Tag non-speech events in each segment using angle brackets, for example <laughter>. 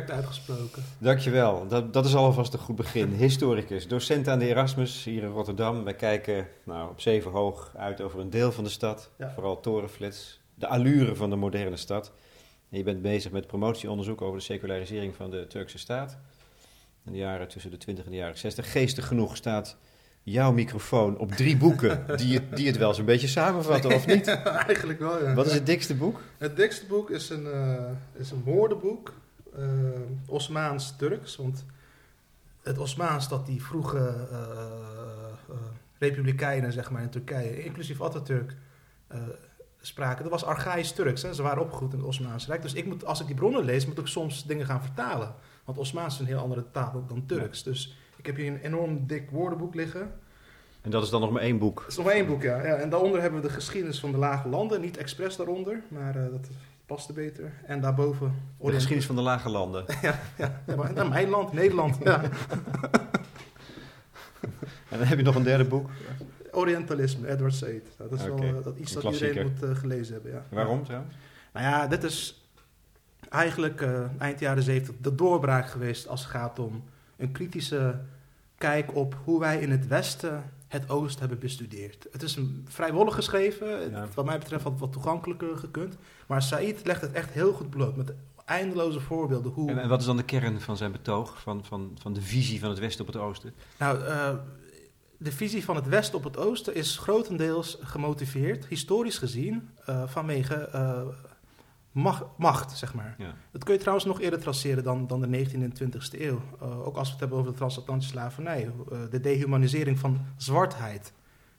perfect uitgesproken. Dankjewel. Dat, dat is alvast een goed begin. <laughs> Historicus, docent aan de Erasmus hier in Rotterdam. Wij kijken nou, op zeven hoog uit over een deel van de stad. Ja. Vooral torenflits. De allure van de moderne stad. En je bent bezig met promotieonderzoek over de secularisering van de Turkse staat. In de jaren tussen de 20 en de jaren 60. Geestig genoeg staat jouw microfoon op drie boeken <laughs> die het, die het wel zo'n beetje samenvatten, of niet? <laughs> Eigenlijk wel, ja. Wat is het dikste boek? Het dikste boek is een, eh, is een woordenboek, eh Osmaans-Turks. Want het Osmaans dat die vroege eh, eh, republikeinen zeg maar, in Turkije, inclusief Atatürk, spraken, dat was archaïsch Turks. Hè? Ze waren opgegroeid in het Osmaanse Rijk. Dus ik moet, als ik die bronnen lees, moet ik soms dingen gaan vertalen. Want Osmaans is een heel andere taal dan Turks. Dus ik heb hier een enorm dik woordenboek liggen. En dat is dan nog maar één boek. Het is nog maar één boek, ja. ja. En daaronder hebben we de geschiedenis van de lage landen. Niet expres daaronder, maar dat paste beter. En daarboven... De geschiedenis van de lage landen. <laughs> ja, ja, mijn land, Nederland. Ja. <laughs> En dan heb je nog een derde boek. Orientalisme, Edward Said. Nou, dat is wel eh, dat iets dat iedereen moet eh, gelezen hebben. Ja. Waarom trouwens? Nou ja, dit is eigenlijk eh, eind jaren 70 de doorbraak geweest als het gaat om een kritische kijk op hoe wij in het Westen het Oosten hebben bestudeerd. Het is een vrijwillig geschreven, Ja. wat mij betreft wat, wat toegankelijker gekund. Maar Said legt het echt heel goed bloot met eindeloze voorbeelden. Hoe, En, en wat is dan de kern van zijn betoog, van, van, van de visie van het Westen op het Oosten? Nou, eh, de visie van het Westen op het Oosten is grotendeels gemotiveerd, historisch gezien, eh, vanwege eh, macht, macht, zeg maar. Ja. Dat kun je trouwens nog eerder traceren dan, dan de 19e en 20e eeuw. Eh, ook als we het hebben over de transatlantische slavernij. eh, de dehumanisering van zwartheid.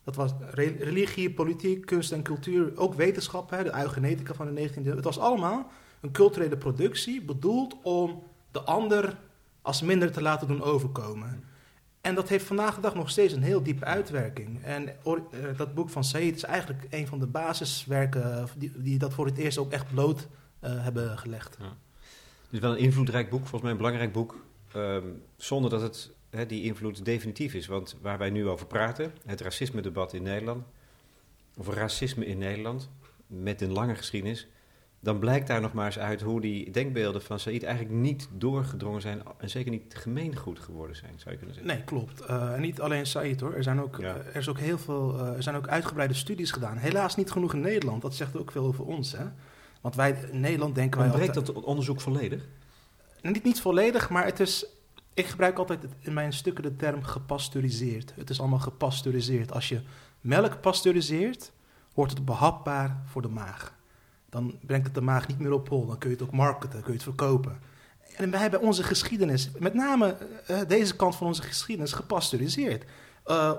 Dat was re- religie, politiek, kunst en cultuur, ook wetenschap, hè, de eugenetica van de 19e eeuw. Het was allemaal een culturele productie bedoeld om de ander als minder te laten doen overkomen. En dat heeft vandaag de dag nog steeds een heel diepe uitwerking. En eh, dat boek van Said is eigenlijk een van de basiswerken die, die dat voor het eerst ook echt bloot eh, hebben gelegd. Het is wel een invloedrijk boek, volgens mij een belangrijk boek. ehm, zonder dat het, die invloed definitief is. Want waar wij nu over praten, het racisme-debat in Nederland, of racisme in Nederland, met een lange geschiedenis, dan blijkt daar nog maar eens uit hoe die denkbeelden van Said eigenlijk niet doorgedrongen zijn en zeker niet gemeengoed geworden zijn, zou je kunnen zeggen. Nee, klopt. Eh, en niet alleen Said hoor. Er zijn ook, Ja. eh, er is ook heel veel, eh, er zijn ook uitgebreide studies gedaan. Helaas niet genoeg in Nederland. Dat zegt ook veel over ons. Hè? Want wij in Nederland denken wij Ontbreekt altijd- dat onderzoek volledig? Niet, niet volledig, maar het is. Ik gebruik altijd in mijn stukken de term gepasteuriseerd. Het is allemaal gepasteuriseerd. Als je melk pasteuriseert, wordt het behapbaar voor de maag. Dan brengt het de maag niet meer op hol. Dan kun je het ook marketen, kun je het verkopen. En wij hebben onze geschiedenis, met name eh, deze kant van onze geschiedenis, gepasteuriseerd. Eh,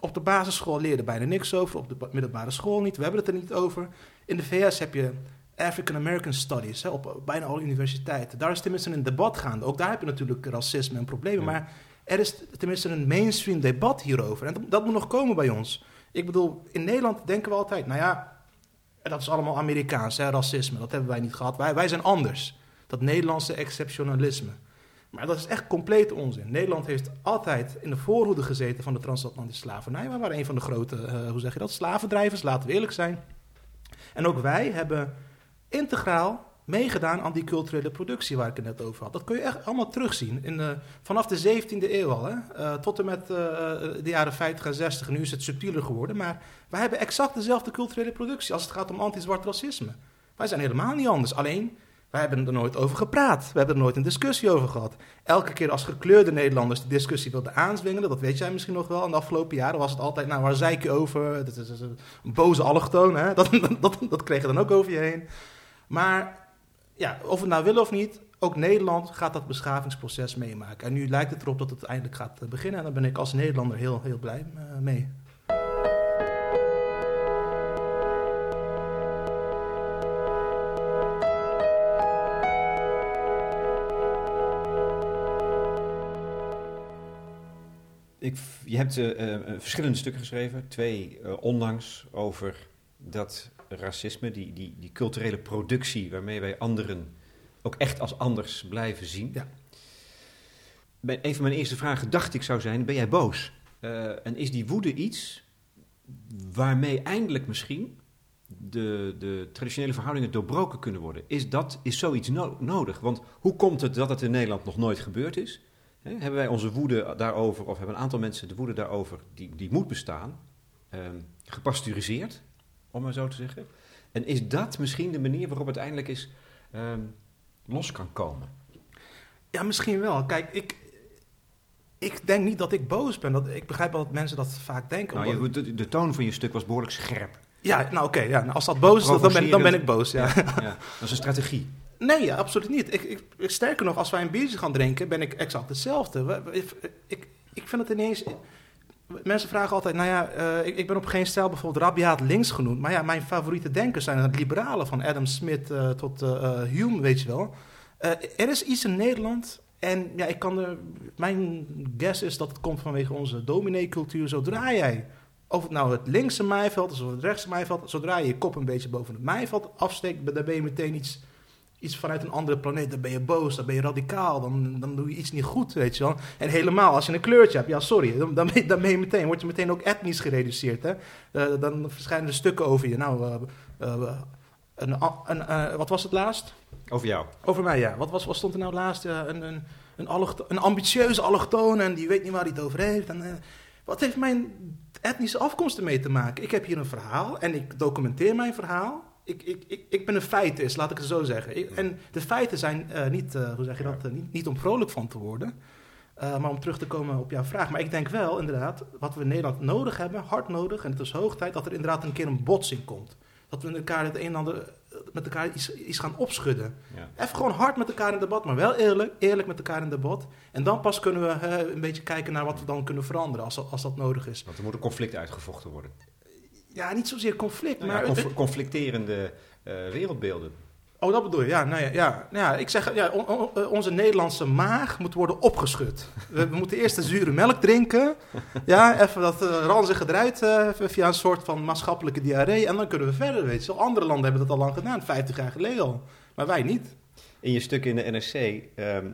op de basisschool leerde bijna niks over, op de ba- middelbare school niet. We hebben het er niet over. In de VS heb je African American Studies hè, op bijna alle universiteiten. Daar is tenminste een debat gaande. Ook daar heb je natuurlijk racisme en problemen. Ja. Maar er is tenminste een mainstream debat hierover. En dat, dat moet nog komen bij ons. Ik bedoel, in Nederland denken we altijd, nou ja, dat is allemaal Amerikaans, hè, racisme. Dat hebben wij niet gehad. Wij, wij zijn anders. Dat Nederlandse exceptionalisme. Maar dat is echt compleet onzin. Nederland heeft altijd in de voorhoede gezeten van de transatlantische slavernij. We waren een van de grote, eh, hoe zeg je dat, slavendrijvers, laten we eerlijk zijn. En ook wij hebben integraal meegedaan aan die culturele productie waar ik het net over had. Dat kun je echt allemaal terugzien. In de, vanaf de 17e eeuw al, hè? eh, tot en met eh, de jaren 50 en 60. Nu is het subtieler geworden, maar wij hebben exact dezelfde culturele productie als het gaat om anti-zwart racisme. Wij zijn helemaal niet anders. Alleen, wij hebben er nooit over gepraat. We hebben er nooit een discussie over gehad. Elke keer als gekleurde Nederlanders die discussie wilden aanzwingelen, dat weet jij misschien nog wel, in de afgelopen jaren was het altijd, nou waar zeik je over? Dat is, een boze allochtoon, hè? <laughs> Dat, dat, dat kreeg je dan ook over je heen. Maar ja, of we nou willen of niet, ook Nederland gaat dat beschavingsproces meemaken. En nu lijkt het erop dat het eindelijk gaat eh, beginnen. En daar ben ik als Nederlander heel, heel blij eh, mee. Ik, je hebt eh, verschillende stukken geschreven, twee eh, onlangs, over dat racisme, die, die, die culturele productie waarmee wij anderen ook echt als anders blijven zien. Ja. Bij- Een van mijn eerste vragen dacht ik zou zijn, ben jij boos? Eh, en is die woede iets waarmee eindelijk misschien de, de traditionele verhoudingen doorbroken kunnen worden. Is, dat, is zoiets no- nodig? Want hoe komt het dat het in Nederland nog nooit gebeurd is? Hebben wij onze woede daarover, of hebben een aantal mensen de woede daarover, die, die moet bestaan, ehm, gepasteuriseerd, om maar zo te zeggen? En is dat misschien de manier waarop het eindelijk is ehm, los kan komen? Ja, misschien wel. Kijk, ik, ik denk niet dat ik boos ben. Dat, ik begrijp wel dat mensen dat vaak denken. Nou, omdat- je, de, de toon van je stuk was behoorlijk scherp. Ja, nou oké. ja, nou, als dat boos is, dan ben, dan ben ik boos. Ja. Ja, dat is een strategie. Nee, ja, absoluut niet. Ik, ik, sterker nog, als wij een biertje gaan drinken, ben ik exact hetzelfde. Ik, ik vind het ineens... Mensen vragen altijd, nou ja, eh, ik, ik ben op geen stijl bijvoorbeeld rabiaat links genoemd. Maar ja, mijn favoriete denkers zijn het liberalen, van Adam Smith eh, tot eh, Hume, weet je wel. Er is iets in Nederland, en ja, ik kan er, mijn guess is dat het komt vanwege onze dominee-cultuur. Zodra jij, of het nou het linkse maaiveld is of het rechtse maaiveld, zodra je je kop een beetje boven het maaiveld afsteekt, dan ben je meteen iets iets vanuit een andere planeet, dan ben je boos, dan ben je radicaal, dan, dan doe je iets niet goed, weet je wel. En helemaal, als je een kleurtje hebt, ja sorry, dan, dan, ben, je, dan ben je meteen, word je meteen ook etnisch gereduceerd, hè. Eh, dan verschijnen er stukken over je. Nou, eh, eh, een, een, wat was het laatst? Over jou. Over mij, ja. Wat, was, wat stond er nou laatst? Een, een, een, ambitieuze allochtoon en die weet niet waar hij het over heeft. En, wat heeft mijn etnische afkomst ermee te maken? Ik heb hier een verhaal en ik documenteer mijn verhaal. Ik, ik, ik, ik ben een feitist, laat ik het zo zeggen. Ik- en de feiten zijn eh, niet, eh, hoe zeg je dat, eh, niet, niet om vrolijk van te worden. Maar om terug te komen op jouw vraag. Maar ik denk wel, inderdaad, wat we in Nederland nodig hebben, hard nodig, en het is hoog tijd, dat er inderdaad een keer een botsing komt. Dat we met elkaar het een en ander, met elkaar iets, iets gaan opschudden. Ja. Even gewoon hard met elkaar in debat, maar wel eerlijk, eerlijk met elkaar in debat. En dan pas kunnen we een beetje kijken naar wat we dan kunnen veranderen, als, als dat nodig is. Want er moet een conflict uitgevochten worden. Ja, niet zozeer conflict, Nou maar... ja, conf- conflicterende eh, wereldbeelden. Oh, dat bedoel je? Ja, nou ja, ja, ja ik zeg, ja, on- on- eh, onze Nederlandse maag moet worden opgeschud. We, we moeten eerst de zure melk drinken. Ja, even dat uh, ranzige eruit eh, via een soort van maatschappelijke diarree. En dan kunnen we verder, weet je wel. Andere landen hebben dat al lang gedaan, 50 jaar geleden al. Maar wij niet. In je stuk in de NRC ehm,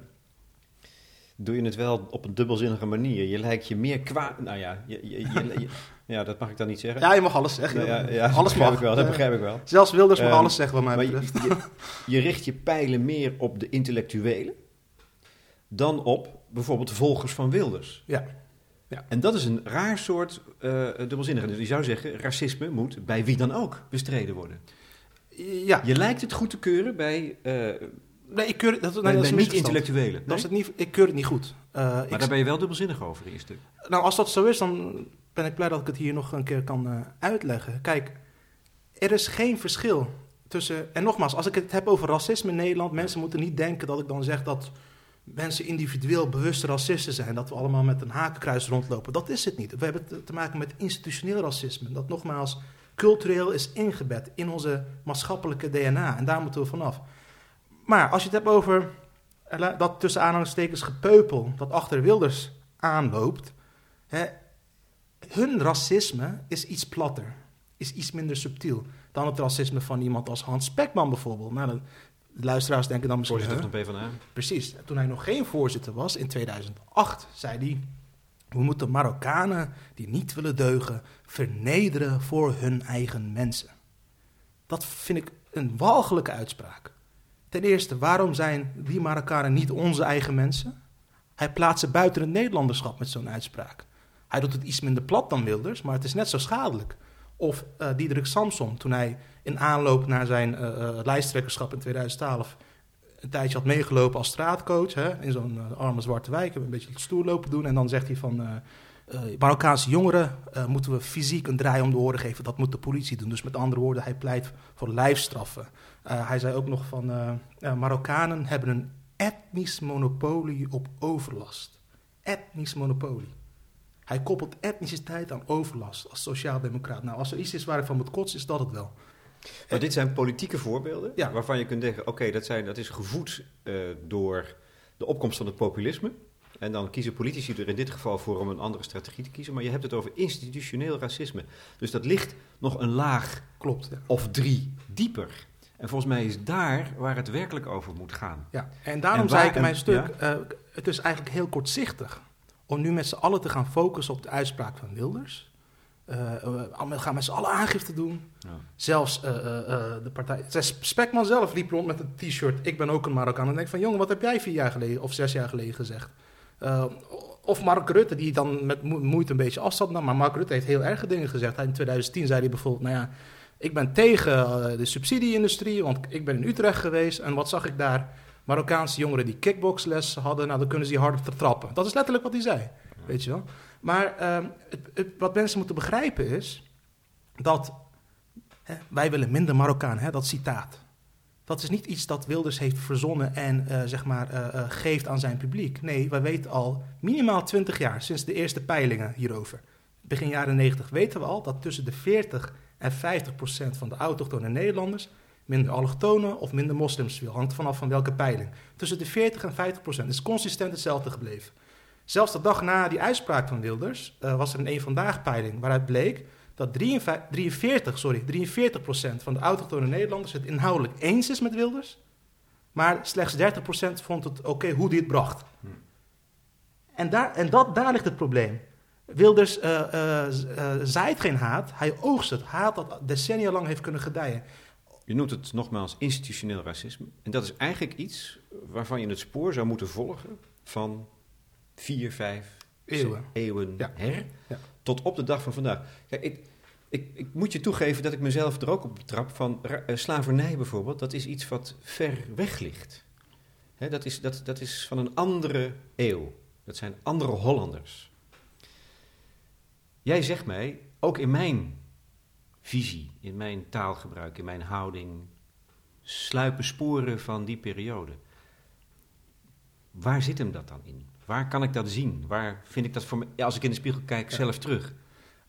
doe je het wel op een dubbelzinnige manier. Je lijkt je meer kwaad... Nou ja, je, je, je- je- ja, dat mag ik dan niet zeggen. Ja, je mag alles zeggen. Nou ja, ja, dat alles mag. ik wel, dat begrijp ik wel. Zelfs Wilders mag Ehm, alles zeggen, wat mij je, betreft. je, je richt je pijlen meer op de intellectuelen dan op bijvoorbeeld volgers van Wilders. Ja. Ja. En dat is een raar soort eh dubbelzinnige. Dus je zou zeggen, racisme moet bij wie dan ook bestreden worden. Ja, Je lijkt het goed te keuren bij, eh nee, ik keur dat, nee, bij, dat is misverstand. niet-intellectuelen. Dat is het niet, ik keur het niet goed. Eh, Maar ik, daar ben je wel dubbelzinnig over in je stuk. Nou, als dat zo is, dan ben ik blij dat ik het hier nog een keer kan eh, uitleggen. Kijk, er is geen verschil tussen. En nogmaals, als ik het heb over racisme in Nederland, mensen moeten niet denken dat ik dan zeg dat mensen individueel bewuste racisten zijn. Dat we allemaal met een hakenkruis rondlopen. Dat is het niet. We hebben te- te maken met institutioneel racisme. Dat nogmaals cultureel is ingebed in onze maatschappelijke DNA. En daar moeten we vanaf. Maar als je het hebt over eh, dat tussen aanhalingstekens gepeupel dat achter Wilders aanloopt. Hè, hun racisme is iets platter, is iets minder subtiel dan het racisme van iemand als Hans Spekman bijvoorbeeld. Nou, de de luisteraars denken dan misschien... Voorzitter van de PvdA. Precies. Toen hij nog geen voorzitter was, in 2008, zei hij... We moeten Marokkanen die niet willen deugen vernederen voor hun eigen mensen. Dat vind ik een walgelijke uitspraak. Ten eerste, waarom zijn die Marokkanen niet onze eigen mensen? Hij plaatst ze buiten het Nederlanderschap met zo'n uitspraak. Hij doet het iets minder plat dan Wilders, maar het is net zo schadelijk. Of eh Diederik Samson, toen hij in aanloop naar zijn eh, eh, lijsttrekkerschap in 2012 een tijdje had meegelopen als straatcoach hè, in zo'n eh, arme zwarte wijk, een beetje stoer lopen doen. En dan zegt hij van, Marokkaanse jongeren moeten we fysiek een draai om de oren geven. Dat moet de politie doen. Dus met andere woorden, hij pleit voor lijfstraffen. Hij zei ook nog van, Marokkanen hebben een etnisch monopolie op overlast. Etnisch monopolie. Hij koppelt etniciteit aan overlast als sociaaldemocraat. Nou, als er iets is waar ik van moet kotsen, is dat het wel. Maar dit zijn politieke voorbeelden Ja. waarvan je kunt denken: oké, dat dat, dat is gevoed eh, door de opkomst van het populisme. En dan kiezen politici er in dit geval voor om een andere strategie te kiezen. Maar je hebt het over institutioneel racisme. Dus dat ligt nog een laag Klopt, ja. of drie dieper. En volgens mij is daar waar het werkelijk over moet gaan. Ja, en daarom En zei ik in mijn stuk, eh, het is eigenlijk heel kortzichtig om nu met z'n allen te gaan focussen op de uitspraak van Wilders. we gaan met z'n allen aangifte doen. Ja. Zelfs de partij... Spekman zelf liep rond met een t-shirt. Ik ben ook een Marokkaan. En denk van, jongen, wat heb jij vier jaar geleden of zes jaar geleden gezegd? of Mark Rutte, die dan met moeite een beetje afstand nam. Maar Mark Rutte heeft heel erge dingen gezegd. in 2010 zei hij bijvoorbeeld, nou ja, ik ben tegen de subsidie-industrie, want ik ben in Utrecht geweest. En wat zag ik daar? Marokkaanse jongeren die kickboxles hadden, nou dan kunnen ze die harder trappen. Dat is letterlijk wat hij zei, weet je wel. Maar ehm, wat mensen moeten begrijpen is dat hè, wij willen minder Marokkaan, hè, dat citaat. Dat is niet iets dat Wilders heeft verzonnen en uh, zeg maar, uh, uh, geeft aan zijn publiek. Nee, wij weten al minimaal 20 jaar, sinds de eerste peilingen hierover. Begin jaren 90 weten we al dat tussen de 40 en 50 procent van de autochtone Nederlanders minder allochtonen of minder moslims wil. Hangt vanaf van welke peiling. Tussen de 40 en 50 procent is consistent hetzelfde gebleven. Zelfs de dag na die uitspraak van Wilders was er een een vandaag peiling waaruit bleek dat 43, sorry, 43% van de autochtone Nederlanders het inhoudelijk eens is met Wilders, maar slechts 30% vond het oké hoe hij het bracht. Hm. En, daar, en dat, daar ligt het probleem. Wilders uh, uh, zaait geen haat, hij oogst het. Haat dat decennia lang heeft kunnen gedijen. Je noemt het nogmaals institutioneel racisme. En dat is eigenlijk iets waarvan je het spoor zou moeten volgen van vier, vijf eeuwen, eeuwen her. Ja tot op de dag van vandaag. Kijk, ik, ik, ik, moet je toegeven dat ik mezelf er ook op betrap van uh, slavernij bijvoorbeeld. Dat is iets wat ver weg ligt. Hè, dat, is, dat, dat is van een andere eeuw. Dat zijn andere Hollanders. Jij zegt mij, ook in mijn visie, in mijn taalgebruik, in mijn houding, sluipen sporen van die periode. Waar zit hem dat dan in? Waar kan ik dat zien? Waar vind ik dat voor me, als ik in de spiegel kijk, zelf terug?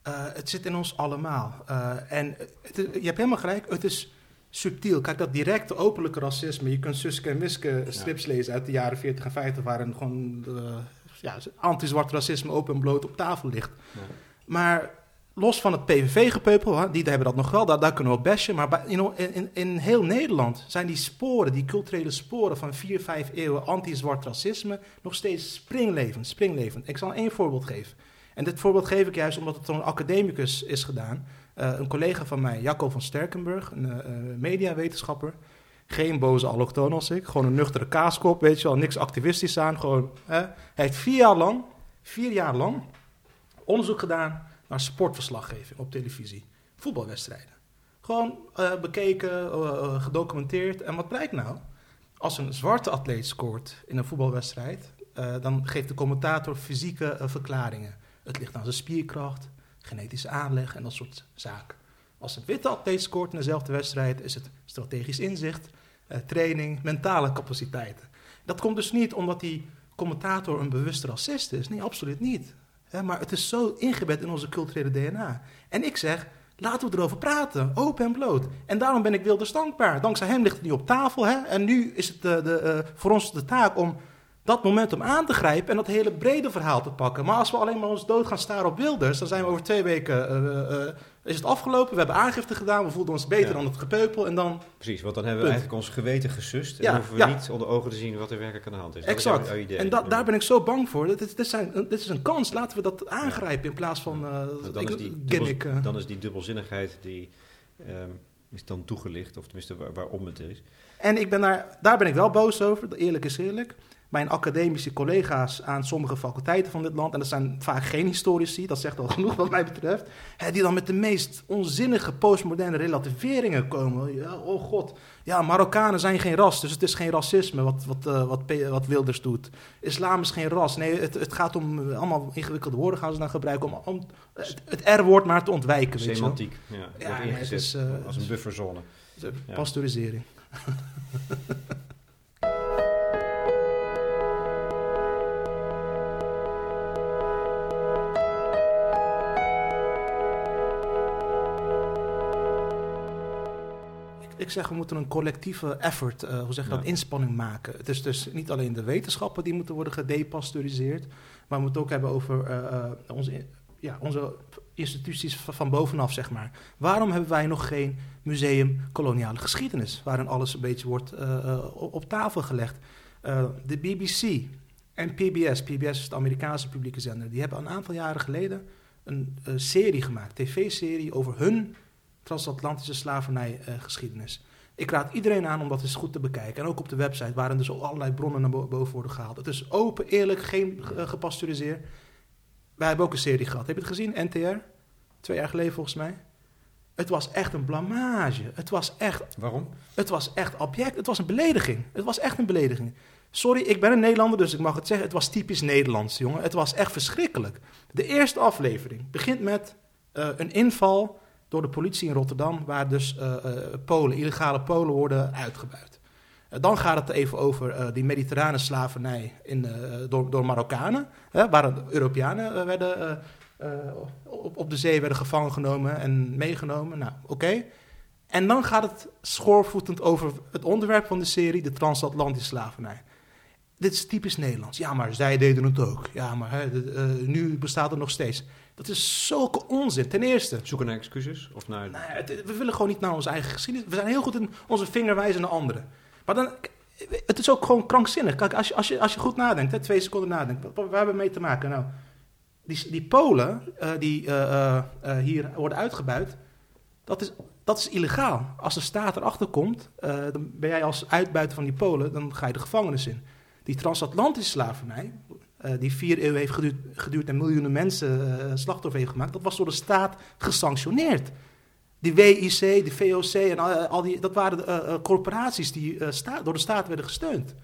Uh, het zit in ons allemaal. Uh, en het, je hebt helemaal gelijk, het is subtiel. Kijk, dat directe, openlijke racisme. Je kunt Suske en Wiske strips lezen uit de jaren 40 en 50... waarin gewoon uh, ja, anti-zwart racisme open en bloot op tafel ligt. Ja. Maar los van het PVV-gepeupel, die hebben dat nog wel, daar, daar kunnen we op bashen. Maar in, in, in, heel Nederland zijn die sporen, die culturele sporen van vier, vijf eeuwen anti-zwart racisme nog steeds springlevend, springlevend. Ik zal één voorbeeld geven. En dit voorbeeld geef ik juist omdat het door een academicus is gedaan. Uh, een collega van mij, Jacco van Sterkenburg, een uh, mediawetenschapper. Geen boze allochtoon als ik, gewoon een nuchtere kaaskop, weet je wel, niks activistisch aan. Gewoon, hij heeft vier jaar lang, vier jaar lang onderzoek gedaan naar sportverslaggeving op televisie. Voetbalwedstrijden. Gewoon uh, bekeken, uh, gedocumenteerd. En wat blijkt nou? Als een zwarte atleet scoort in een voetbalwedstrijd, dan geeft de commentator fysieke verklaringen. Het ligt aan zijn spierkracht, genetische aanleg en dat soort zaken. Als een witte atleet scoort in dezelfde wedstrijd, is het strategisch inzicht, training, mentale capaciteiten. Dat komt dus niet omdat die commentator een bewuste racist is. Nee, absoluut niet maar het is zo ingebed in onze culturele DNA. En ik zeg, laten we erover praten, open en bloot. En daarom ben ik Wilders dankbaar. Dankzij hem ligt het nu op tafel. Hè? En nu is het de, uh, voor ons de taak om dat momentum aan te grijpen en dat hele brede verhaal te pakken. Maar als we alleen maar ons dood gaan staren op Wilders, dan zijn we over twee weken uh, uh, is het afgelopen. We hebben aangifte gedaan, we voelden ons beter dan het gepeupel en dan... Precies, want dan hebben we eigenlijk ons geweten gesust en ja, hoeven we ja. niet onder ogen te zien wat er werkelijk aan de hand is. Exact. Is. En da daar ben ik zo bang voor. Dit, dit, zijn, dit is een kans, laten we dat aangrijpen in plaats van uh, dan, is die gimmick, dubbel, dan is die dubbelzinnigheid die um, is dan toegelicht, of tenminste waar, waarom het is. En ik ben daar, daar ben ik wel boos over, eerlijk is eerlijk mijn academische collega's aan sommige faculteiten van dit land, en dat zijn vaak geen historici, dat zegt al <laughs> genoeg wat mij betreft, hè, die dan met de meest onzinnige postmoderne relativeringen komen. Ja, oh god, ja, Marokkanen zijn geen ras, dus het is geen racisme wat, wat, uh, wat, wat Wilders doet. Islam is geen ras. Nee, het, het gaat om, uh, allemaal ingewikkelde woorden gaan ze dan gebruiken, om, om het, het R-woord maar te ontwijken. Semantiek, ja. ja ingezet is, uh, als een bufferzone. Pasteurisering. <laughs> ik zeg, we moeten een collectieve effort, uh, hoe zeg je dat, inspanning maken. Het is dus niet alleen de wetenschappen die moeten worden gedepasteuriseerd, maar we moeten ook hebben over uh, onze, ja, onze instituties van bovenaf, zeg maar. Waarom hebben wij nog geen museum koloniale geschiedenis, waarin alles een beetje wordt uh, op tafel gelegd? de BBC en PBS, PBS is de Amerikaanse publieke zender, die hebben een aantal jaren geleden een eh, serie gemaakt, tv-serie over hun transatlantische slavernijgeschiedenis. ik raad iedereen aan om dat eens goed te bekijken. En ook op de website, waarin dus allerlei bronnen naar boven worden gehaald. Het is open, eerlijk, geen uh, gepasteuriseerd. Wij hebben ook een serie gehad. Heb je het gezien? NTR? Twee jaar geleden volgens mij. Het was echt een blamage. Het was echt. Waarom? Het was echt object. Het was een belediging. Het was echt een belediging. Sorry, ik ben een Nederlander, dus ik mag het zeggen. Het was typisch Nederlands, jongen. Het was echt verschrikkelijk. De eerste aflevering begint met uh, een inval door de politie in Rotterdam, waar dus uh, uh, Polen, illegale Polen worden uitgebuit. dan gaat het even over die mediterrane slavernij in, door, door Marokkanen, waar Europeanen werden, op, op de zee werden gevangen genomen en meegenomen. Nou, oké. En dan gaat het schoorvoetend over het onderwerp van de serie, de transatlantische slavernij. Dit is typisch Nederlands. Ja, maar zij deden het ook. Ja, maar nu bestaat het nog steeds. Dat is zulke onzin. Ten eerste. Zoeken naar excuses? Of naar... Nou, het, we willen gewoon niet naar onze eigen geschiedenis. We zijn heel goed in onze vinger wijzen naar anderen. Maar dan, het is ook gewoon krankzinnig. Kijk, als je, als je, als je goed nadenkt, hè, twee seconden nadenkt. Waar hebben we mee te maken? Nou, die, die Polen uh, die uh, hier worden uitgebuit, dat is, dat is illegaal. Als de staat erachter komt, dan ben jij als uitbuiter van die Polen, dan ga je de gevangenis in. Die transatlantische slavernij, die vier eeuwen heeft geduurd, geduurd en miljoenen mensen uh, slachtoffer heeft gemaakt, dat was door de staat gesanctioneerd. Die WIC, de VOC en al, al die, dat waren corporaties die door de staat werden gesteund.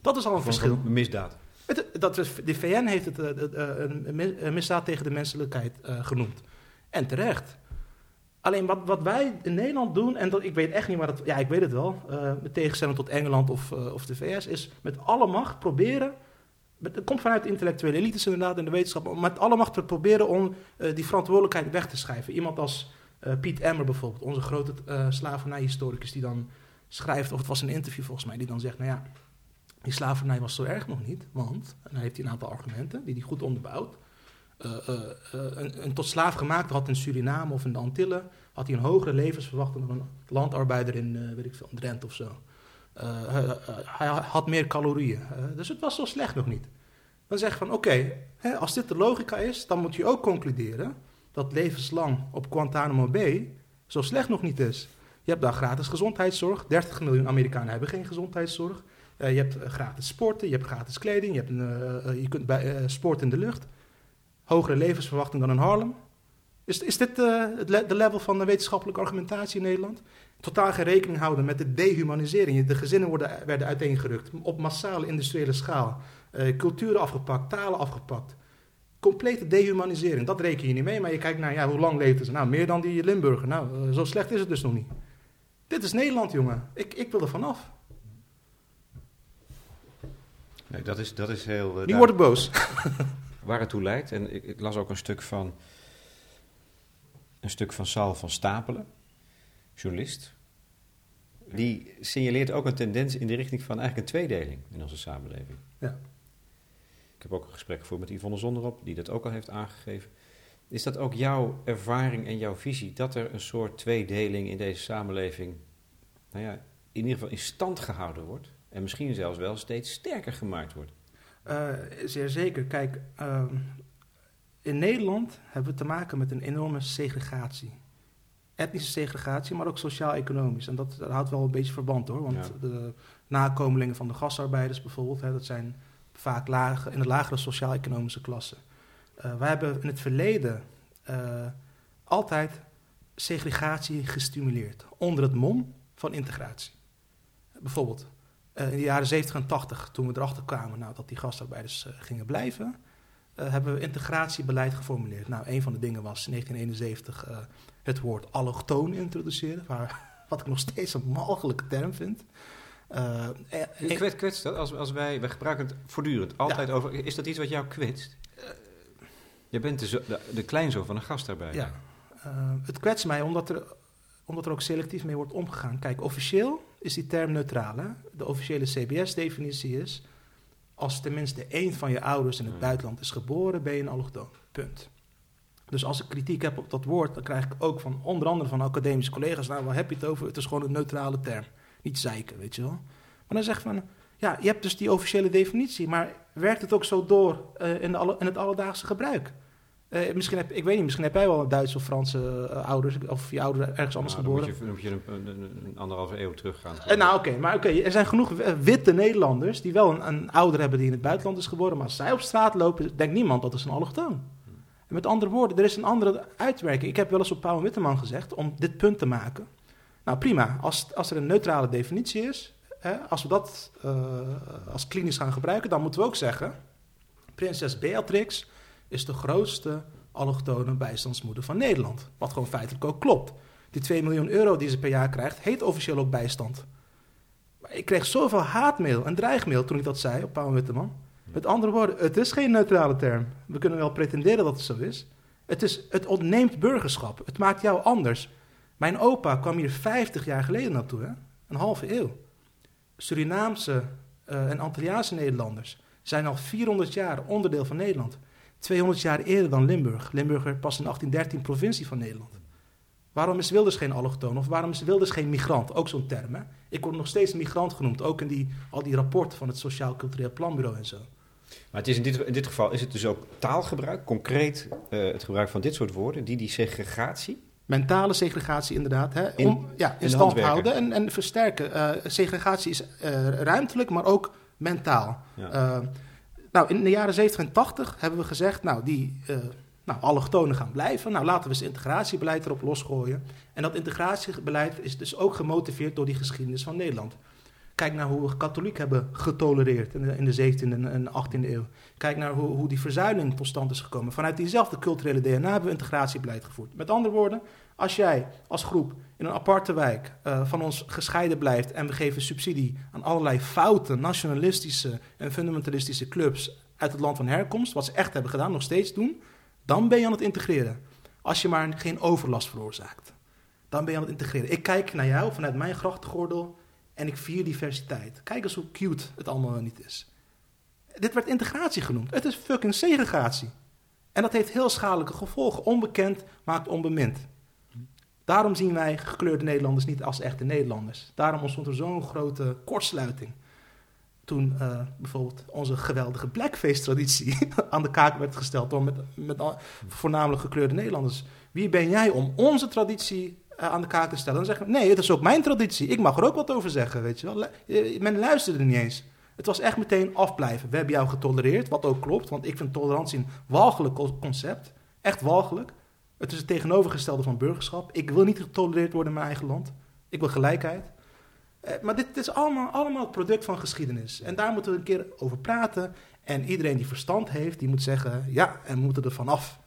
Dat is al een Van verschil. Een misdaad. Het, dat, de VN heeft het een misdaad tegen de menselijkheid genoemd. En terecht. Alleen wat, wat wij in Nederland doen, en dat, ik weet echt niet waar het... Ja, ik weet het wel, uh, met tegenstelling tot Engeland of, uh, of de VS... is met alle macht proberen... Het komt vanuit de intellectuele elites inderdaad en de wetenschap... maar met alle macht te proberen om uh, die verantwoordelijkheid weg te schrijven. Iemand als Piet Emmer bijvoorbeeld, onze grote slavernijhistoricus... die dan schrijft, of het was een interview volgens mij... die dan zegt, nou ja, die slavernij was zo erg nog niet... want, en dan heeft hij een aantal argumenten die hij goed onderbouwt... Uh, uh, een, een, tot slaaf gemaakt had in Suriname of in de Antillen, had hij een hogere levensverwachting dan een landarbeider in, weet ik veel, Drenthe of zo. Hij had meer calorieën. dus het was zo slecht nog niet. Dan zeg je van oké, als dit de logica is, dan moet je ook concluderen dat levenslang op Guantanamo Bay zo slecht nog niet is. Je hebt daar gratis gezondheidszorg. 30 miljoen Amerikanen hebben geen gezondheidszorg. je hebt gratis sporten, je hebt gratis kleding, je, hebt een, je kunt bij, sporten in de lucht hogere levensverwachting dan in Harlem. Is, is dit uh, het de level van de wetenschappelijke argumentatie in Nederland? Totaal geen rekening houden met de dehumanisering. De gezinnen worden, werden uiteengerukt op massale industriële schaal. Uh, culturen afgepakt, talen afgepakt. Complete dehumanisering, dat reken je niet mee. Maar je kijkt naar, ja, hoe lang leefden ze? Nou, meer dan die Limburger. Nou, uh, zo slecht is het dus nog niet. Dit is Nederland, jongen. Ik, ik wil er vanaf. Nee, dat is, dat is heel... nu word ik boos. <laughs> waar het toe leidt. En ik, ik, las ook een stuk van een stuk van Sal van Stapelen, journalist. Die signaleert ook een tendens in de richting van eigenlijk een tweedeling in onze samenleving. Ja. Ik heb ook een gesprek gevoerd met Yvonne Zonderop, die dat ook al heeft aangegeven. Is dat ook jouw ervaring en jouw visie, dat er een soort tweedeling in deze samenleving, nou ja, in ieder geval in stand gehouden wordt? En misschien zelfs wel steeds sterker gemaakt wordt? Uh, zeer zeker. Kijk, uh, in Nederland hebben we te maken met een enorme segregatie. Etnische segregatie, maar ook sociaal-economisch. En dat, dat, houdt wel een beetje verband hoor. Want ja. de nakomelingen van de gastarbeiders bijvoorbeeld, hè, dat zijn vaak lage, in de lagere sociaal-economische klasse. Uh, wij hebben in het verleden altijd segregatie gestimuleerd. Onder het mom van integratie. Bijvoorbeeld, uh, in de jaren 70 en 80, toen we erachter kwamen nou, dat die gastarbeiders gingen blijven, uh, hebben we integratiebeleid geformuleerd. Nou, een van de dingen was in 1971 het woord allochtoon introduceren, waar, <laughs> wat ik nog steeds een mogelijke term vind. ik kwets, kwets dat als, als wij, wij gebruiken het voortdurend, altijd ja. over. Is dat iets wat jou kwetst? Je bent de, de, de kleinzoon van een gastarbeider. Ja, het kwetst mij omdat er, omdat er ook selectief mee wordt omgegaan. Kijk, officieel is die term neutraal. Hè? De officiële CBS-definitie is... als tenminste één van je ouders in het buitenland is geboren... ben je een allochtoon. Punt. Dus als ik kritiek heb op dat woord... dan krijg ik ook van onder andere van academische collega's... nou, waar heb je het over? Het is gewoon een neutrale term. Niet zeiken, weet je wel. Maar dan zeg van... ja, je hebt dus die officiële definitie... maar werkt het ook zo door uh, in, de alle, in het alledaagse gebruik? Eh, misschien heb, ik weet niet, misschien heb jij wel Duitse of Franse eh, ouders, of je ouders ergens anders Nou, geboren. moet je, dan moet je een, een, een- een anderhalve eeuw teruggaan. Eh, nou, oké, maar oké, er zijn genoeg witte Nederlanders die wel een, een ouder hebben die in het buitenland is geboren, maar als zij op straat lopen, denkt niemand dat is een allochtoon. En met andere woorden, er is een andere uitwerking. Ik heb wel eens op Pauw en Witteman gezegd om dit punt te maken. Nou, prima. Als, als er een neutrale definitie is, hè, als we dat als klinisch gaan gebruiken, dan moeten we ook zeggen: Prinses Beatrix is de grootste allochtone bijstandsmoeder van Nederland. Wat gewoon feitelijk ook klopt. Die 2 miljoen euro die ze per jaar krijgt, heet officieel ook bijstand. Maar ik kreeg zoveel haatmail en dreigmail toen ik dat zei op Pauw en Witteman. Met andere woorden, het is geen neutrale term. We kunnen wel pretenderen dat het zo is. Het, is, het ontneemt burgerschap. Het maakt jou anders. Mijn opa kwam hier 50 jaar geleden naartoe, hè? een halve eeuw. Surinaamse eh, en Antilliaanse Nederlanders zijn al 400 jaar onderdeel van Nederland. 200 jaar eerder dan Limburg. Limburg werd pas in 1813 provincie van Nederland. Waarom is Wilders geen allochtoon? Of waarom is Wilders geen migrant? Ook zo'n term. Hè? Ik word nog steeds migrant genoemd. Ook in die, al die rapporten van het Sociaal Cultureel Planbureau en zo. Maar het is in, dit, in dit geval is het dus ook taalgebruik, concreet eh, het gebruik van dit soort woorden, die die segregatie. Mentale segregatie inderdaad. Hè? In- Om, ja, in stand houden en, en versterken. Eh, segregatie is eh, ruimtelijk, maar ook mentaal. Ja. Nou, in de jaren 70 en 80 hebben we gezegd, nou, die eh nou, allochtonen gaan blijven. Nou, laten we eens integratiebeleid erop losgooien. En dat integratiebeleid is dus ook gemotiveerd door die geschiedenis van Nederland. Kijk naar hoe we katholiek hebben getolereerd in de, in de 17e en 18e eeuw. Kijk naar hoe, hoe die verzuiling tot stand is gekomen. Vanuit diezelfde culturele DNA hebben we integratiebeleid gevoerd. Met andere woorden, als jij als groep in een aparte wijk eh, van ons gescheiden blijft en we geven subsidie aan allerlei foute, nationalistische en fundamentalistische clubs uit het land van herkomst, wat ze echt hebben gedaan, nog steeds doen, dan ben je aan het integreren. Als je maar geen overlast veroorzaakt, dan ben je aan het integreren. Ik kijk naar jou vanuit mijn grachtgordel en ik vier diversiteit. Kijk eens hoe cute het allemaal niet is. Dit werd integratie genoemd. Het is fucking segregatie. En dat heeft heel schadelijke gevolgen. Onbekend maakt onbemind. Daarom zien wij gekleurde Nederlanders niet als echte Nederlanders. Daarom ontstond er zo'n grote kortsluiting. Toen eh, bijvoorbeeld onze geweldige blackface-traditie <laughs> aan de kaak werd gesteld door met, met voornamelijk gekleurde Nederlanders. Wie ben jij om onze traditie eh, aan de kaak te stellen? Dan zeggen we, nee, het is ook mijn traditie. Ik mag er ook wat over zeggen, weet je wel. Eh, Men luisterde niet eens. Het was echt meteen afblijven. We hebben jou getolereerd, wat ook klopt. Want ik vind tolerantie een walgelijk co- concept. Echt walgelijk. Het is het tegenovergestelde van burgerschap. Ik wil niet getolereerd worden in mijn eigen land. Ik wil gelijkheid. Eh, maar dit, is allemaal, allemaal het product van geschiedenis. En daar moeten we een keer over praten. En iedereen die verstand heeft, die moet zeggen... ja, en we moeten er vanaf.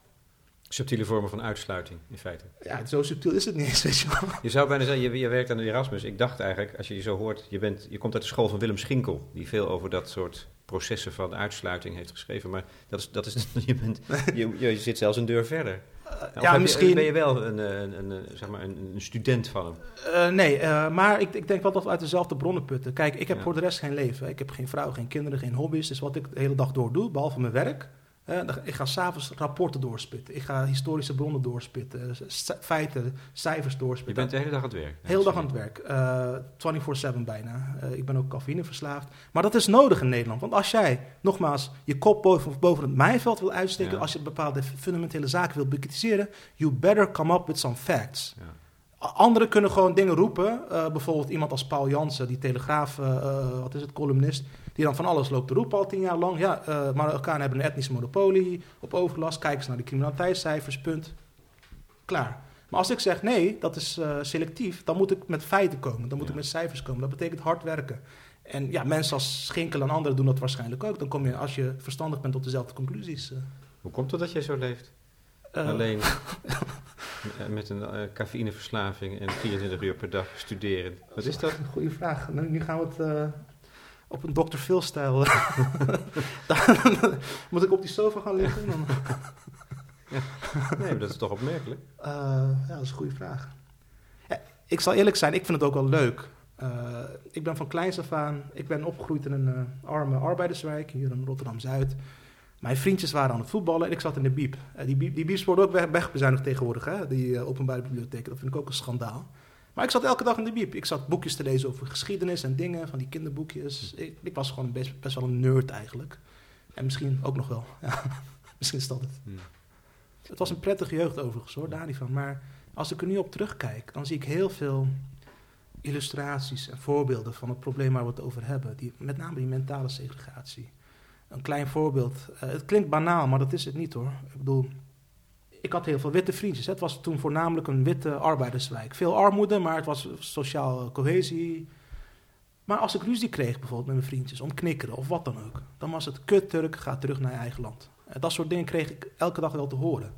Subtiele vormen van uitsluiting, in feite. Ja, zo subtiel is het niet eens, <laughs> weet je wel. Je zou bijna zeggen, je, je werkt aan de Erasmus. Ik dacht eigenlijk, als je je zo hoort, je, bent, je komt uit de school van Willem Schinkel, die veel over dat soort processen van uitsluiting heeft geschreven. Maar dat is, dat is, <laughs> je, bent, je, je zit zelfs een deur verder. Of ja, je- misschien... ben je wel een, een, een, zeg maar een, student van hem. Eh, nee, eh, maar ik, ik denk wel dat we uit dezelfde bronnen putten. Kijk, ik heb Ja. voor de rest geen leven. Ik heb geen vrouw, geen kinderen, geen hobby's. Dus wat ik de hele dag door doe, behalve mijn werk... eh, ik ga s'avonds rapporten doorspitten. Ik ga historische bronnen doorspitten. s- feiten, cijfers Je doorspitten. bent de hele dag aan het werk. Heel dag aan het werk. Eh 24-7 bijna. Eh, ik ben ook cafeïneverslaafd. Maar dat is nodig in Nederland. Want als jij, nogmaals, je kop boven, boven het mijnveld wil uitsteken... Ja. als je bepaalde fundamentele zaken wil bekritiseren... you better come up with some facts. Ja. Anderen kunnen gewoon dingen roepen. Eh, bijvoorbeeld iemand als Paul Jansen, die Telegraaf, eh, eh, wat is het, columnist... die dan van alles loopt te roepen al tien jaar lang. Ja, eh Marokkanen hebben een etnische monopolie op overlast. Kijk eens naar de criminaliteitscijfers, punt. Klaar. Maar als ik zeg nee, dat is eh, selectief, dan moet ik met feiten komen. Dan moet Ja. ik met cijfers komen. Dat betekent hard werken. En ja, mensen als Schinkel en anderen doen dat waarschijnlijk ook. Dan kom je, als je verstandig bent, tot dezelfde conclusies. eh. Hoe komt het dat jij zo leeft? Alleen <laughs> met een cafeïneverslaving en 24 uur per dag studeren. Wat is dat? Goeie vraag. Nu, nu gaan we het op een Dr. Phil-stijl. <laughs> Dan moet ik op die sofa gaan liggen? Dan, Nee, maar dat is toch opmerkelijk? Eh, ja, dat is een goede vraag. Ja, ik zal eerlijk zijn, ik vind het ook wel leuk. Eh, ik ben van kleins af aan, ik ben opgegroeid in een eh, arme arbeiderswijk hier in Rotterdam-Zuid. Mijn vriendjes waren aan het voetballen en ik zat in de biep. Eh, die biep, die bieps worden ook weg, wegbezuinigd tegenwoordig, hè? die eh, openbare bibliotheken. Dat vind ik ook een schandaal. Maar ik zat elke dag in de biep. Ik zat boekjes te lezen over geschiedenis en dingen, van die kinderboekjes. Ik, ik was gewoon best, best wel een nerd eigenlijk. En misschien ook nog wel. Ja, <laughs> misschien is dat het. Hmm. Het was een prettige jeugd overigens hoor, daar niet van. Maar als ik er nu op terugkijk, dan zie ik heel veel illustraties en voorbeelden van het probleem waar we het over hebben. Die, met name die mentale segregatie. Een klein voorbeeld. Eh, het klinkt banaal, maar dat is het niet hoor. Ik bedoel, ik had heel veel witte vriendjes. Het was toen voornamelijk een witte arbeiderswijk. Veel armoede, maar het was sociaal cohesie. Maar als ik ruzie kreeg bijvoorbeeld met mijn vriendjes om knikkeren of wat dan ook, dan was het kut Turk, ga terug naar je eigen land. En dat soort dingen kreeg ik elke dag wel te horen.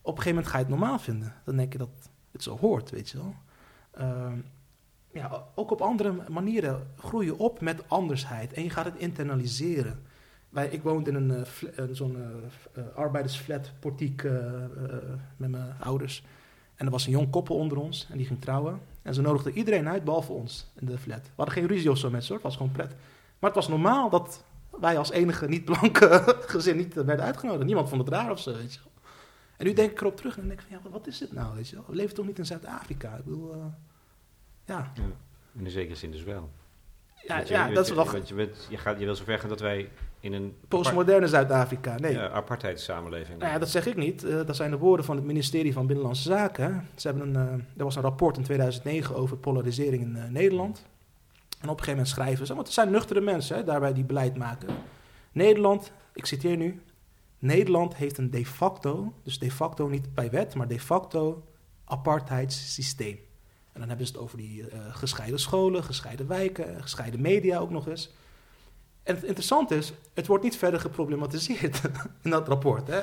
Op een gegeven moment ga je het normaal vinden. Dan denk je dat het zo hoort, weet je wel. Ehm, ja, ook op andere manieren groei je op met andersheid en je gaat het internaliseren. Wij, ik woonde in een, uh, zo'n uh, arbeidersflat, portiek met mijn ouders. En er was een jong koppel onder ons en die ging trouwen. En ze nodigden iedereen uit, behalve ons, in de flat. We hadden geen ruzie of zo met ze, het was gewoon pret. Maar het was normaal dat wij als enige niet-blanke <laughs> gezin niet werden uitgenodigd. Niemand vond het raar of zo, weet je En nu denk ik erop terug en denk ik van, ja, wat is dit nou, weet je We leven toch niet in Zuid-Afrika? Ik bedoel, ja. ja. In de zekere zin dus wel. Ja, ja dat is wel... Want je, bent, je, gaat, je wil zo ver gaan dat wij in een... Postmoderne Zuid-Afrika, nee. Ja, apartheidssamenleving. Nou ja, dat zeg ik niet. Uh, dat zijn de woorden van het ministerie van Binnenlandse Zaken. Ze hebben een, uh, er was een rapport in 2009 over polarisering in uh, Nederland. En op een gegeven moment schrijven ze, want het zijn nuchtere mensen hè, daarbij die beleid maken. Nederland, ik citeer nu, Nederland heeft een de facto, dus de facto niet bij wet, maar de facto apartheidssysteem. En dan hebben ze het over die uh, gescheiden scholen, gescheiden wijken, gescheiden media ook nog eens. En het interessante is, het wordt niet verder geproblematiseerd <laughs> in dat rapport. Hè?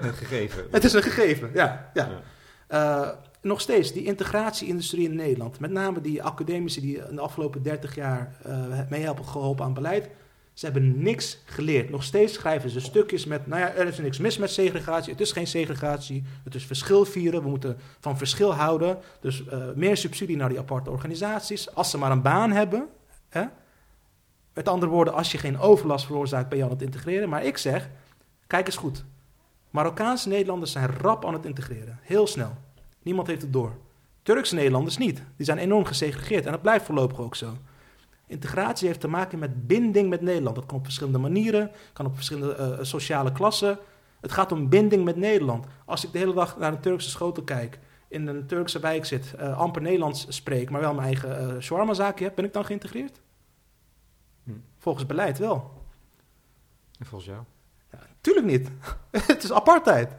Een gegeven. <laughs> het is een gegeven, ja. ja. ja. Uh, nog steeds, die integratieindustrie in Nederland, met name die academici die in de afgelopen 30 jaar uh, mee hebben geholpen aan beleid, ze hebben niks geleerd. Nog steeds schrijven ze stukjes met, nou ja, er is niks mis met segregatie. Het is geen segregatie. Het is verschil vieren. We moeten van verschil houden. Dus uh, meer subsidie naar die aparte organisaties. Als ze maar een baan hebben. Hè? Met andere woorden, als je geen overlast veroorzaakt, ben je aan het integreren. Maar ik zeg, kijk eens goed. Marokkaanse Nederlanders zijn rap aan het integreren. Heel snel. Niemand heeft het door. Turkse Nederlanders niet. Die zijn enorm gesegregeerd. En dat blijft voorlopig ook zo. Integratie heeft te maken met binding met Nederland. Dat kan op verschillende manieren, kan op verschillende uh, sociale klassen. Het gaat om binding met Nederland. Als ik de hele dag naar een Turkse schotel kijk, in een Turkse wijk zit, uh, amper Nederlands spreek, maar wel mijn eigen uh, shawarma-zaakje heb, ben ik dan geïntegreerd? Hm. Volgens beleid wel. En volgens jou? Ja, tuurlijk niet. <laughs> het is apartheid.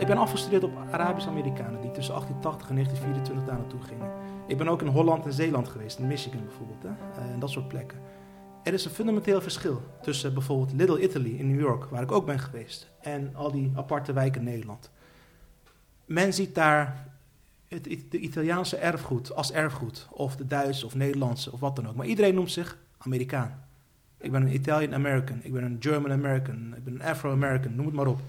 Ik ben afgestudeerd op Arabische Amerikanen die tussen 1880 en 1924 daar naartoe gingen. Ik ben ook in Holland en Zeeland geweest, in Michigan bijvoorbeeld, hè, eh, en dat soort plekken. Er is een fundamenteel verschil tussen bijvoorbeeld Little Italy in New York, waar ik ook ben geweest, en al die aparte wijken in Nederland. Men ziet daar het, de Italiaanse erfgoed als erfgoed, of de Duitse of Nederlandse of wat dan ook. Maar iedereen noemt zich Amerikaan. Ik ben een Italian American, ik ben een German American, ik ben een Afro-American, noem het maar op.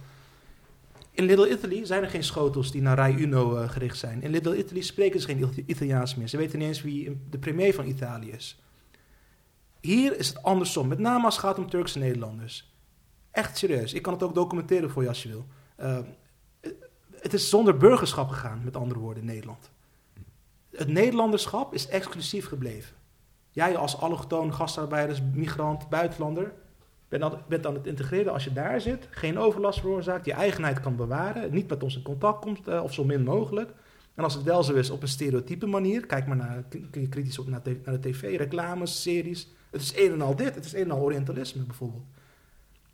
In Little Italy zijn er geen schotels die naar Rai Uno uh, gericht zijn. In Little Italy spreken ze geen Italiaans meer. Ze weten niet eens wie de premier van Italië is. Hier is het andersom, met name als het gaat om Turkse Nederlanders. Echt serieus. Ik kan het ook documenteren voor je als je wil. Uh, het is zonder burgerschap gegaan, met andere woorden, in Nederland. Het Nederlanderschap is exclusief gebleven. Jij als allochtoon, gastarbeiders, migrant, buitenlander bent, bent aan het integreren als je daar zit, geen overlast veroorzaakt, je eigenheid kan bewaren, niet met ons in contact komt uh, of zo min mogelijk. En als het wel zo is op een stereotype manier, kijk maar naar, kritisch op naar, naar de tv, reclames, series. Het is een en al dit, het is een en al orientalisme bijvoorbeeld.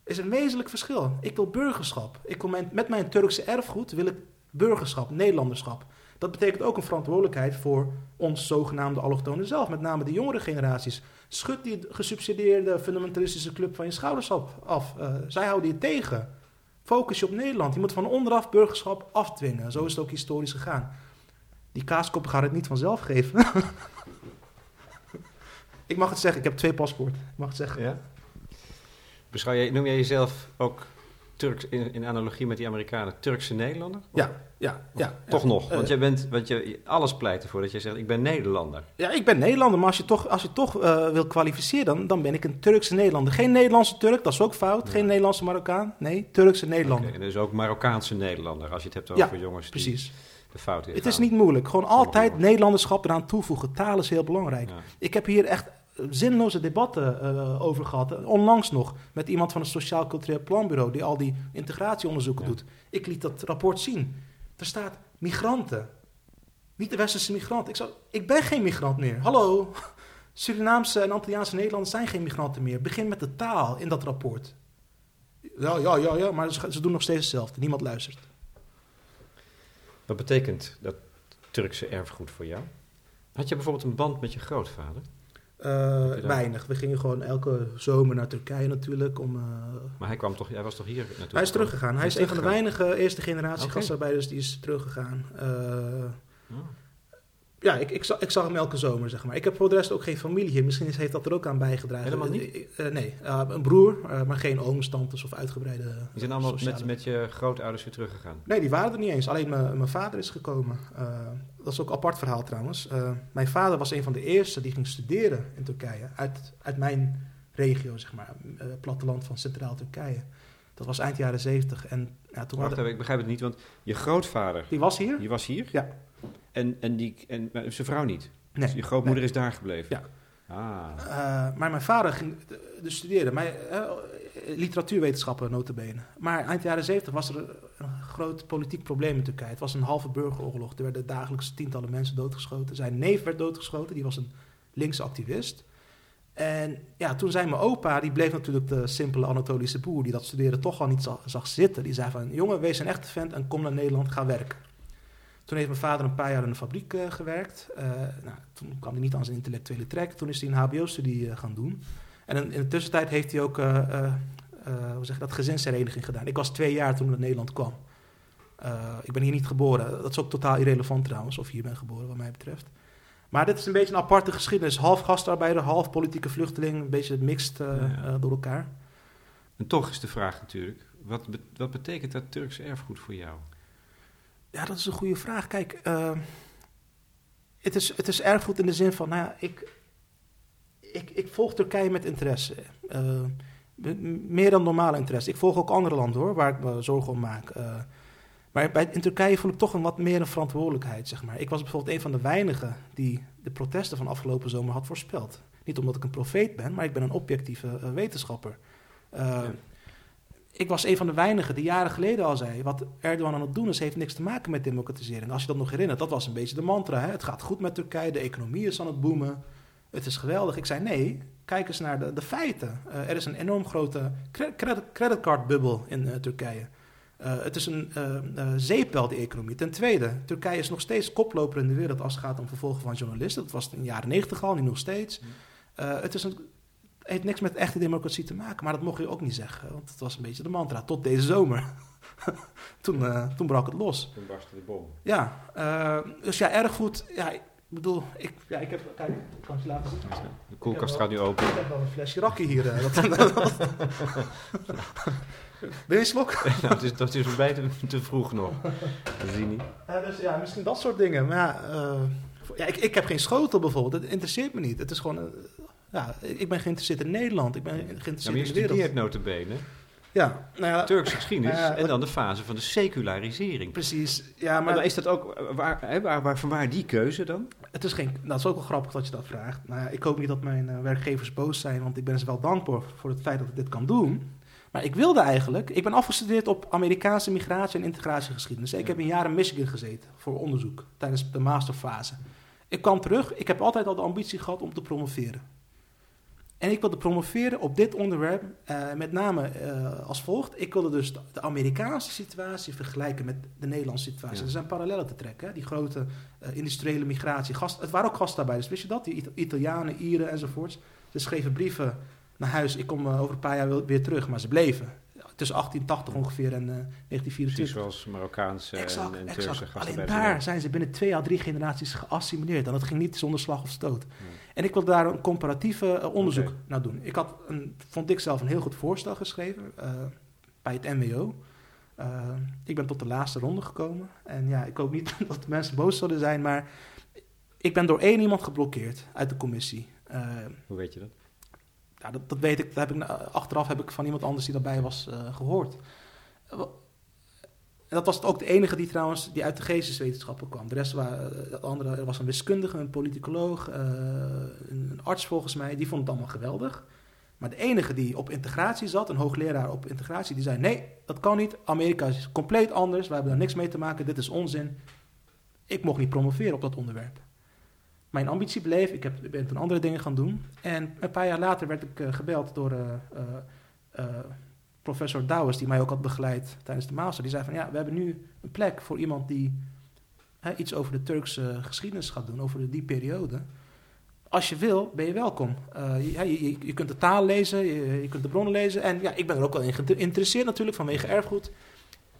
is een wezenlijk verschil. Ik wil burgerschap. Ik wil met mijn Turkse erfgoed wil ik burgerschap, Nederlanderschap. Dat betekent ook een verantwoordelijkheid voor ons zogenaamde allochtonen zelf, met name de jongere generaties. Schud die gesubsidieerde fundamentalistische club van je schouders af. Uh, zij houden je tegen. Focus je op Nederland. Je moet van onderaf burgerschap afdwingen. Zo is het ook historisch gegaan. Die kaaskoppen gaan het niet vanzelf geven. <laughs> ik mag het zeggen, ik heb twee paspoorten. Ik mag het zeggen. Ja? Beschouw jij, noem jij jezelf ook Turks, in, in analogie met die Amerikanen, Turkse Nederlander? Ja, ja, ja. Toch ja. nog, want Eh, jij bent, want je, alles pleit ervoor dat jij zegt, ik ben Nederlander. Ja, ik ben Nederlander, maar als je toch, als je toch eh, wil kwalificeren, dan, dan ben ik een Turkse Nederlander. Geen Nederlandse Turk, dat is ook fout. Ja. Geen Nederlandse Marokkaan. Nee, Turkse Nederlander. Oké, en dus ook Marokkaanse Nederlander, als je het hebt Ja, over jongens die Precies. de fout in Het is niet moeilijk. Gewoon altijd Nederlanderschap eraan toevoegen. Taal is heel belangrijk. Ja. Ik heb hier echt zinloze debatten eh, over gehad. Onlangs nog met iemand van het Sociaal Cultureel Planbureau die al die integratieonderzoeken Ja. doet. Ik liet dat rapport zien. Er staat migranten. Niet de westerse migrant. Ik, zou, ik ben geen migrant meer. Hallo. <laughs> Surinaamse en Antilliaanse Nederlanders zijn geen migranten meer. Begin met de taal in dat rapport. Ja, ja, ja, ja, maar ze, ze doen nog steeds hetzelfde. Niemand luistert. Wat betekent dat Turkse erfgoed voor jou? Had je bijvoorbeeld een band met je grootvader? Eh, weinig. We gingen gewoon elke zomer naar Turkije natuurlijk. Om, eh, Maar hij, kwam toch, hij was toch hier naartoe? hij is teruggegaan. Hij is een van de weinige eerste generatie gastarbeiders die is teruggegaan. Eh, Oh. Ja, ik, ik, zag, ik zag hem elke zomer, zeg maar. Ik heb voor de rest ook geen familie hier. Misschien is- heeft dat er ook aan bijgedragen. Helemaal niet? Eh, nee, Eh, een broer, eh, maar geen ooms, tantes of uitgebreide Die zijn allemaal sociale- met, met je grootouders weer teruggegaan. Nee, die waren er niet eens. Alleen mijn vader is gekomen. Dat is ook een apart verhaal trouwens. Mijn vader was een van de eerste die ging studeren in Turkije. Uit, uit mijn regio, zeg maar. platteland van Centraal Turkije. Dat was eind jaren zeventig. En ja, toen Wacht hadden, even, ik begrijp het niet, want je grootvader, Die was hier? die was hier? Ja. En, en, die, en zijn vrouw niet? Nee. Dus je grootmoeder is daar gebleven? Ja. Ah, Eh, maar mijn vader ging dus studeren. Maar, eh, literatuurwetenschappen notabene. Maar eind jaren zeventig was er een groot politiek probleem in Turkije. Het was een halve burgeroorlog. Er werden dagelijks tientallen mensen doodgeschoten. Zijn neef werd doodgeschoten. Die was een linkse activist. En ja, toen zei mijn opa, die bleef natuurlijk de simpele Anatolische boer... die dat studeren toch al niet zag, zag zitten. Die zei van, jongen, wees een echte vent en kom naar Nederland, ga werken. Toen heeft mijn vader een paar jaar in een fabriek eh, gewerkt. Eh, nou, toen kwam hij niet aan zijn intellectuele trek. Toen is hij een HBO-studie eh, gaan doen. En in, de tussentijd heeft hij ook hoe zeg dat, gezinshereniging gedaan. Ik was twee jaar toen ik naar Nederland kwam. Ik ben hier niet geboren. Dat is ook totaal irrelevant trouwens, of je hier bent geboren, wat mij betreft. Maar dit is een beetje een aparte geschiedenis. Half gastarbeider, half politieke vluchteling. Een beetje mixed eh, Ja, ja. door elkaar. en toch is de vraag natuurlijk, wat, be- wat betekent dat Turkse erfgoed voor jou? Ja, dat is een goede vraag. Kijk, eh, het, is, het is erfgoed in de zin van, nou ik, ik, ik volg Turkije met interesse. Eh, m- meer dan normale interesse. Ik volg ook andere landen hoor, waar ik me zorgen om maak. Eh, maar bij, in Turkije voel ik toch een wat meer een verantwoordelijkheid, zeg maar. Ik was bijvoorbeeld een van de weinigen die de protesten van afgelopen zomer had voorspeld. Niet omdat ik een profeet ben, maar ik ben een objectieve eh, wetenschapper. Ik was een van de weinigen die jaren geleden al zei... wat Erdogan aan het doen is, heeft niks te maken met democratisering. Als je dat nog herinnert, dat was een beetje de mantra. Hè? Het gaat goed met Turkije, de economie is aan het boomen. Het is geweldig. Ik zei nee, kijk eens naar de, de feiten. Eh, er is een enorm grote cre- credit, creditcardbubbel in eh, Turkije. Eh, het is een zeepbel, die economie. Ten tweede, Turkije is nog steeds koploper in de wereld... als het gaat om vervolgen van journalisten. Dat was in de jaren negentig al, nu nog steeds. Eh, het is een heeft niks met echte democratie te maken, maar dat mocht je ook niet zeggen. Want het was een beetje de mantra, tot deze zomer. <laughs> toen, eh, toen brak het los. Toen barstte de bom. Ja, eh, dus ja, erfgoed. Ja, ik bedoel, ik, ja, ik heb, kijk, ik kan het je laten zien. De koelkast gaat nu open. Ik heb wel een flesje rakkie hier. eh, dat, <laughs> Wil je een slok? <laughs> nou, het is, dat is bij te, te vroeg nog. Dat zie je niet. Dus ja, misschien dat soort dingen. Maar ja, ja ik, ik heb geen schotel bijvoorbeeld. Dat interesseert me niet. Het is gewoon, ja, ik ben geïnteresseerd in Nederland. Ik ben Ja, maar geïnteresseerd je in de wereld. studeert notabene Ja, nou ja, Turkse geschiedenis Ja, en dan de fase van de secularisering. precies. Ja, Maar maar is dat ook, waar, hè, waar, waar, van waar die keuze dan? Het is geen, dat is ook wel grappig dat je dat vraagt. Nou ja, ik hoop niet dat mijn eh, werkgevers boos zijn, want ik ben ze wel dankbaar voor het feit dat ik dit kan doen. Maar ik wilde eigenlijk, ik ben afgestudeerd op Amerikaanse migratie en integratiegeschiedenis. Ik heb een jaar in Michigan gezeten voor onderzoek tijdens de masterfase. Ik kwam terug, ik heb altijd al de ambitie gehad om te promoveren. En ik wilde promoveren op dit onderwerp, eh, met name eh, als volgt. Ik wilde dus de, Amerikaanse situatie vergelijken met de Nederlandse situatie. Ja. Er zijn parallellen te trekken. Hè? Die grote eh, industriële migratie. Gast, het waren ook gastarbeiders, wist je dat? Die Ita- Italianen, Ieren enzovoorts. Ze schreven brieven naar huis. Ik kom over een paar jaar weer terug, maar ze bleven. Tussen 1880 ongeveer en eh, Precies 1924. zoals Marokkaanse Exact, en, en. Turkse Alleen daar zijn ze binnen twee à drie generaties geassimileerd. En dat ging niet zonder slag of stoot. En ik wilde daar een comparatieve eh, onderzoek naar doen. Ik had, een, vond ik zelf, een heel goed voorstel geschreven. Eh, bij het MWO. Uh, ik ben tot de laatste ronde gekomen. En ja, ik hoop niet <laughs> dat de mensen boos zullen zijn, maar ik ben door één iemand geblokkeerd uit de commissie. Uh, Hoe weet je dat? Ja, dat, dat weet ik. Dat heb ik. Achteraf heb ik van iemand anders die daarbij was uh, gehoord. En dat was ook de enige die trouwens die uit de geesteswetenschappen kwam. De rest waren, de andere er was een wiskundige, een politicoloog, uh, een arts volgens mij. Die vond het allemaal geweldig. Maar de enige die op integratie zat, een hoogleraar op integratie, die zei: Nee, dat kan niet. Amerika is compleet anders. We hebben daar niks mee te maken. Dit is onzin. Ik mocht niet promoveren op dat onderwerp. Mijn ambitie bleef. Ik, heb, ben toen andere dingen gaan doen. En een paar jaar later werd ik uh, gebeld door uh, uh, professor Douwes, die mij ook had begeleid tijdens de master. Die zei: van ja, we hebben nu een plek voor iemand die iets over de Turkse geschiedenis gaat doen, over die periode als je wil, ben je welkom. Je, je, kunt de taal lezen, je, kunt de bronnen lezen. En ja, ik ben er ook wel in geïnteresseerd natuurlijk, vanwege erfgoed.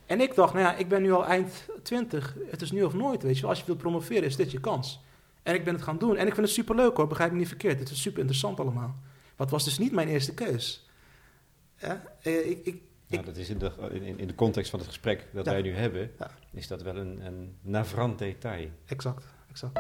En ik dacht, nou ja, ik ben nu al eind 20. Het is nu of nooit, weet je. Als je wilt promoveren, is dit je kans. En ik ben het gaan doen. En ik vind het superleuk hoor, begrijp me niet verkeerd. Het is super interessant allemaal. Wat was dus niet mijn eerste keus. Ja, eh, ik, ik, ja, dat is in de, in, in de context van het gesprek dat Ja. wij nu hebben, Ja. is dat wel een, een navrant detail. Exact, exact.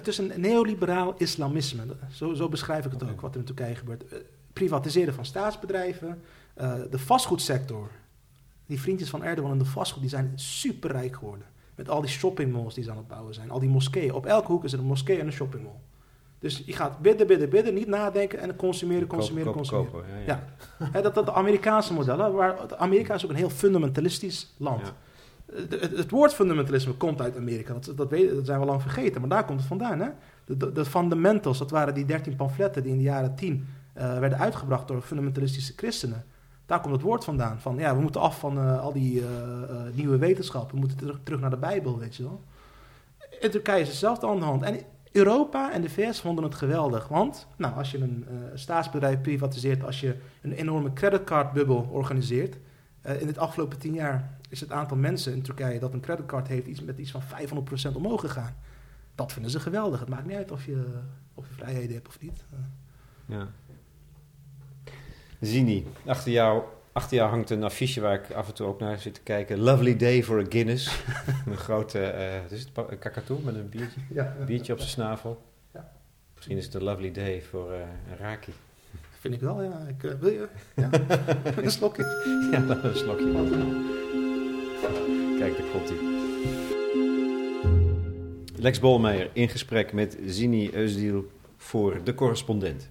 Het is een neoliberaal islamisme. Zo, zo beschrijf ik het ook, wat er in Turkije gebeurt. Eh, privatiseren van staatsbedrijven, eh, de vastgoedsector. Die vriendjes van Erdogan in de vastgoed, die zijn superrijk geworden. Met al die shoppingmalls die ze aan het bouwen zijn. Al die moskeeën. Op elke hoek is er een moskee en een shoppingmall. Dus je gaat bidden, bidden, bidden, niet nadenken en consumeren, consumeren, Kopen, consumeren. kopen, kopen, ja, dat, dat de Amerikaanse modellen, waar Amerika is ook een heel fundamentalistisch land. Ja. Het, woord fundamentalisme komt uit Amerika, dat, dat, dat zijn we lang vergeten, maar daar komt het vandaan. Hè? De, fundamentals, dat waren die dertien pamfletten die in de jaren tien eh, werden uitgebracht door fundamentalistische christenen. Daar komt het woord vandaan. Van ja, we moeten af van eh, al die eh, nieuwe wetenschappen, we moeten terug, naar de Bijbel, weet je wel. In Turkije is hetzelfde aan de hand. En Europa en de VS vonden het geweldig. Want nou, als je een staatsbedrijf privatiseert, als je een enorme creditcardbubbel organiseert. in het afgelopen tien jaar is het aantal mensen in Turkije dat een creditcard heeft iets met iets van 500% omhoog gegaan. Dat vinden ze geweldig. Het maakt niet uit of je, of je vrijheden hebt of niet. Ja. Zini, achter jou, achter jou hangt een affiche waar ik af en toe ook naar zit te kijken. Lovely day for a Guinness. <laughs> een grote, wat is het, een kakatoe met een biertje, <laughs> ja, biertje op zijn snavel. Ja. Misschien is het een lovely day voor eh, een raki. Vind ik wel, ja. Ik, eh, wil je? Ja? <laughs> een slokje. Ja, dan een slokje. Kijk, daar komt. Lex Bolmeijer in gesprek met Zini Eusdiel voor De Correspondent.